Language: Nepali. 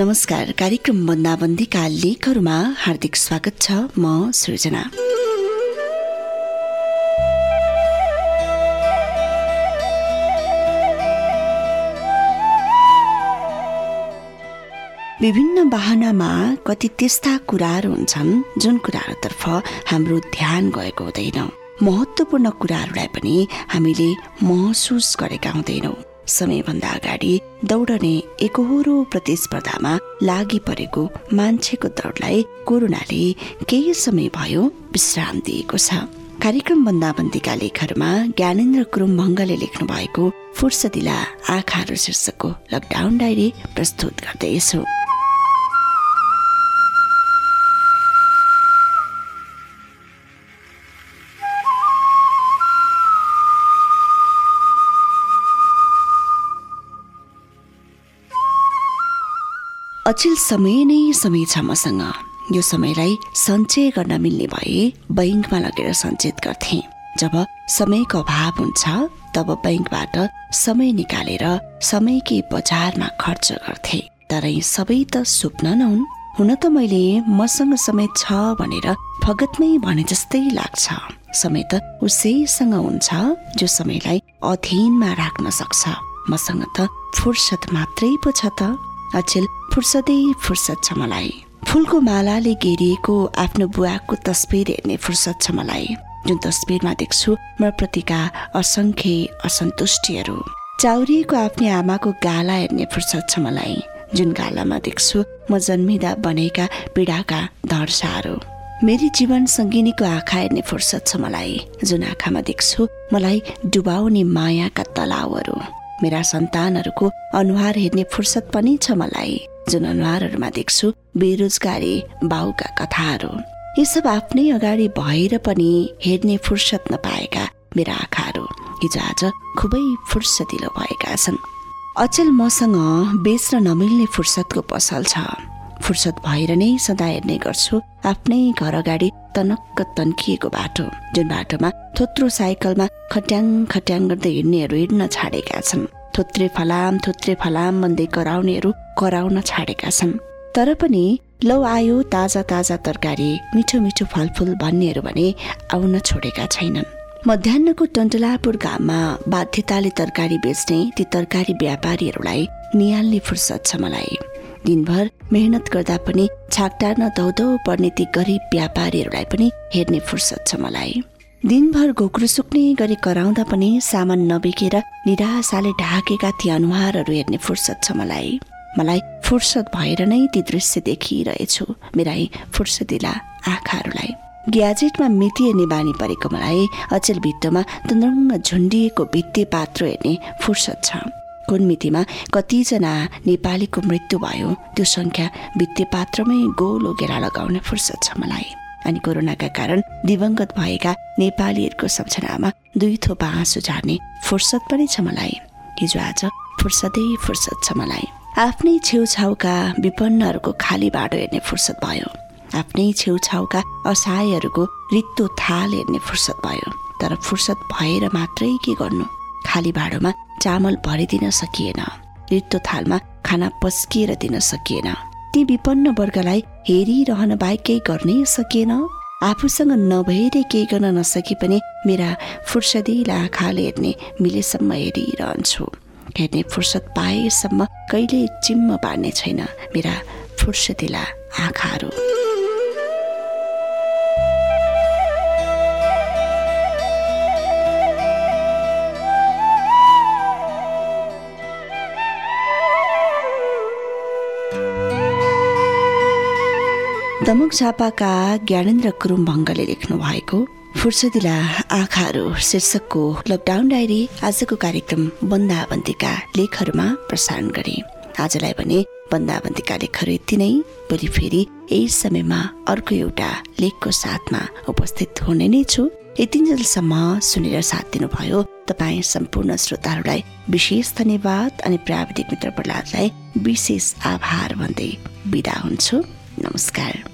नमस्कार। कार्यक्रम बन्दाबन्दीका लेखहरूमा हार्दिक स्वागत छ म सृजना। विभिन्न वाहनामा कति त्यस्ता कुराहरू हुन्छन् जुन कुराहरूतर्फ हाम्रो ध्यान गएको हुँदैन। महत्त्वपूर्ण कुराहरूलाई पनि हामीले महसुस गरेका हुँदैनौँ। समयभन्दा अगाडि दौडने एकहोरो प्रतिस्पर्धामा लागि परेको मान्छेको दौडलाई कोरोनाले केही समय भयो विश्राम दिएको छ। कार्यक्रम बन्दाबन्दीका लेखहरूमा ज्ञानेन्द्र कुरुम्भङ्गले लेख्नु भएको फुर्सदिला आँखाहरू शीर्षकको लकडाउन डायरी प्रस्तुत गर्दैछु। अचिल समय नै समय छ मसँग। यो समयलाई सञ्चय गर्न मिल्ने भए बैङ्कमा लगेर सञ्चित गर्थे। जब समयको अभाव हुन्छ तब बैङ्कबाट समय निकालेर समयकै बजारमा खर्च गर्थे। तर यी सबै त स्वप्न नहुन्। हुन त मैले मसँग समय छ भनेर फगतमै भने जस्तै लाग्छ। समय त उसैसँग हुन्छ जो समयलाई अध्ययनमा राख्न सक्छ। मसँग त फुर्सद मात्रै पो छ त। अचेल। फुर्सदै फुर्सद छ मलाई। फुलको मालाले घेरिएको आफ्नो बुवाको तस्बिर हेर्ने फुर्सद छ मलाई। जुन तस्बिरमा देख्छु म प्रतिका असङ्ख्य असन्तुष्टिहरू। चाउरिएको आफ्नै आमाको गाला हेर्ने फुर्सद छ मलाई। जुन गालामा देख्छु म जन्मिँदा बनेका पीडाका धर्साहरू मेरी जीवन सङ्गिनीको आँखा हेर्ने फुर्सद छ मलाई। जुन आँखामा देख्छु मलाई डुबाउने मायाका तलाउहरू मेरा सन्तानहरूको अनुहार हेर्ने फुर्सद पनि छ मलाई जुन अनुहारहरूमा देख्छु बेरोजगारी बाउका कथाहरू। यी सब आफ्नै अगाडि भएर पनि हेर्ने फुर्सद नपाएका मेरा आँखाहरू हिजो आज खुबै फुर्सदिलो भएका छन्। अचेल मसँग बेच्न नमिल्ने फुर्सदको पसल छ। फुर्सद भएर नै सदा हेर्ने गर्छु आफ्नै घर अगाडि तनक्क तन्किएको बाटो जुन बाटोमा थोत्रो साइकलमा खट्याङ खट्याङ गर्दै हिँड्नेहरू हिँड्न छाडेका छन्। थोत्रे फलाम थोत्रे फलाम भन्दै कराउनेहरू कराउन छाडेका छन्। तर पनि लौ आयो ताजा ताजा तरकारी मिठो मिठो फलफुल भन्नेहरू भने आउन छोडेका छैनन्। मध्याहको टन्टलापुर गाममा बाध्यताले तरकारी बेच्ने ती तरकारी व्यापारीहरूलाई निहाल्ने फुर्सद छ मलाई। दिनभर मेहनत गर्दा पनि छाकटार्न दौदौ पर्ने ती गरिब व्यापारीहरूलाई पनि हेर्ने फुर्सद छ मलाई। दिनभर घोक्रो सुक्ने गरी कराउँदा पनि सामान नबिकेर निराशाले ढाकेका ती अनुहारहरू हेर्ने फुर्सद छ मलाई। मलाई फुर्सद भएर नै ती दृश्य देखिरहेछु मेरा फुर्सदिला आँखाहरूलाई। ग्याजेटमा मिति हेर्ने बानी परेको मलाई अचेल भित्तोमा तुन्द्रङ्ग झुन्डिएको भित्ते पात्रो हेर्ने फुर्सद छ। कुन मितिमा कतिजना नेपालीको मृत्यु भयो त्यो सङ्ख्या भित्ते पात्रमै गोलो घेरा लगाउने फुर्सद छ मलाई। अनि कोरोनाका कारण दिवंगत भएका नेपालीहरूको सम्झनामा दुई थोपा आँसु झार्ने फुर्सद पनि छ मलाई। हिजो आज फुर्सदै फुर्सद छ मलाई। आफ्नै छेउछाउका विपन्नहरूको खाली बाटो हेर्ने फुर्सद भयो। आफ्नै छेउछाउका असहायहरूको रित्तो थाल हेर्ने फुर्सद भयो। तर फुर्सद भएर मात्रै के गर्नु? खाली भाँडोमा चामल भरिदिन सकिएन। रित्तो थालमा खाना पस्किएर दिन सकिएन। ती विपन्न वर्गलाई हेरिरहन बाहेक केही गर्नै सकिएन आफूसँग नभएर केही गर्न नसके पनि मेरा फुर्सदिला आँखाले हेर्ने मिलेसम्म हेरिरहन्छु। हेर्ने फुर्सद पाएसम्म कहिले चिम्म पार्ने छैन मेरा फुर्सदिला आँखाहरू। दमुक झापाका ज्ञानेन्द्र कुरुम्भङ्गले लेख्नु भएको फुर्सदिला आँखाहरू शीर्षकको लकडाउन डायरी आजको कार्यक्रम बन्दाबन्दीका लेखहरूमा प्रसारण गरे। आजलाई भने बन्दाबन्दीका लेखहरू यति नै। भोलि फेरि यही समयमा अर्को एउटा लेखको साथमा उपस्थित हुने नै छु। यतिन्जेलसम्म सुनेर साथ दिनुभयो तपाईँ सम्पूर्ण श्रोताहरूलाई विशेष धन्यवाद अनि प्राविधिक मित्र प्रहलादलाई विशेष आभार भन्दै बिदा हुन्छु। नमस्कार।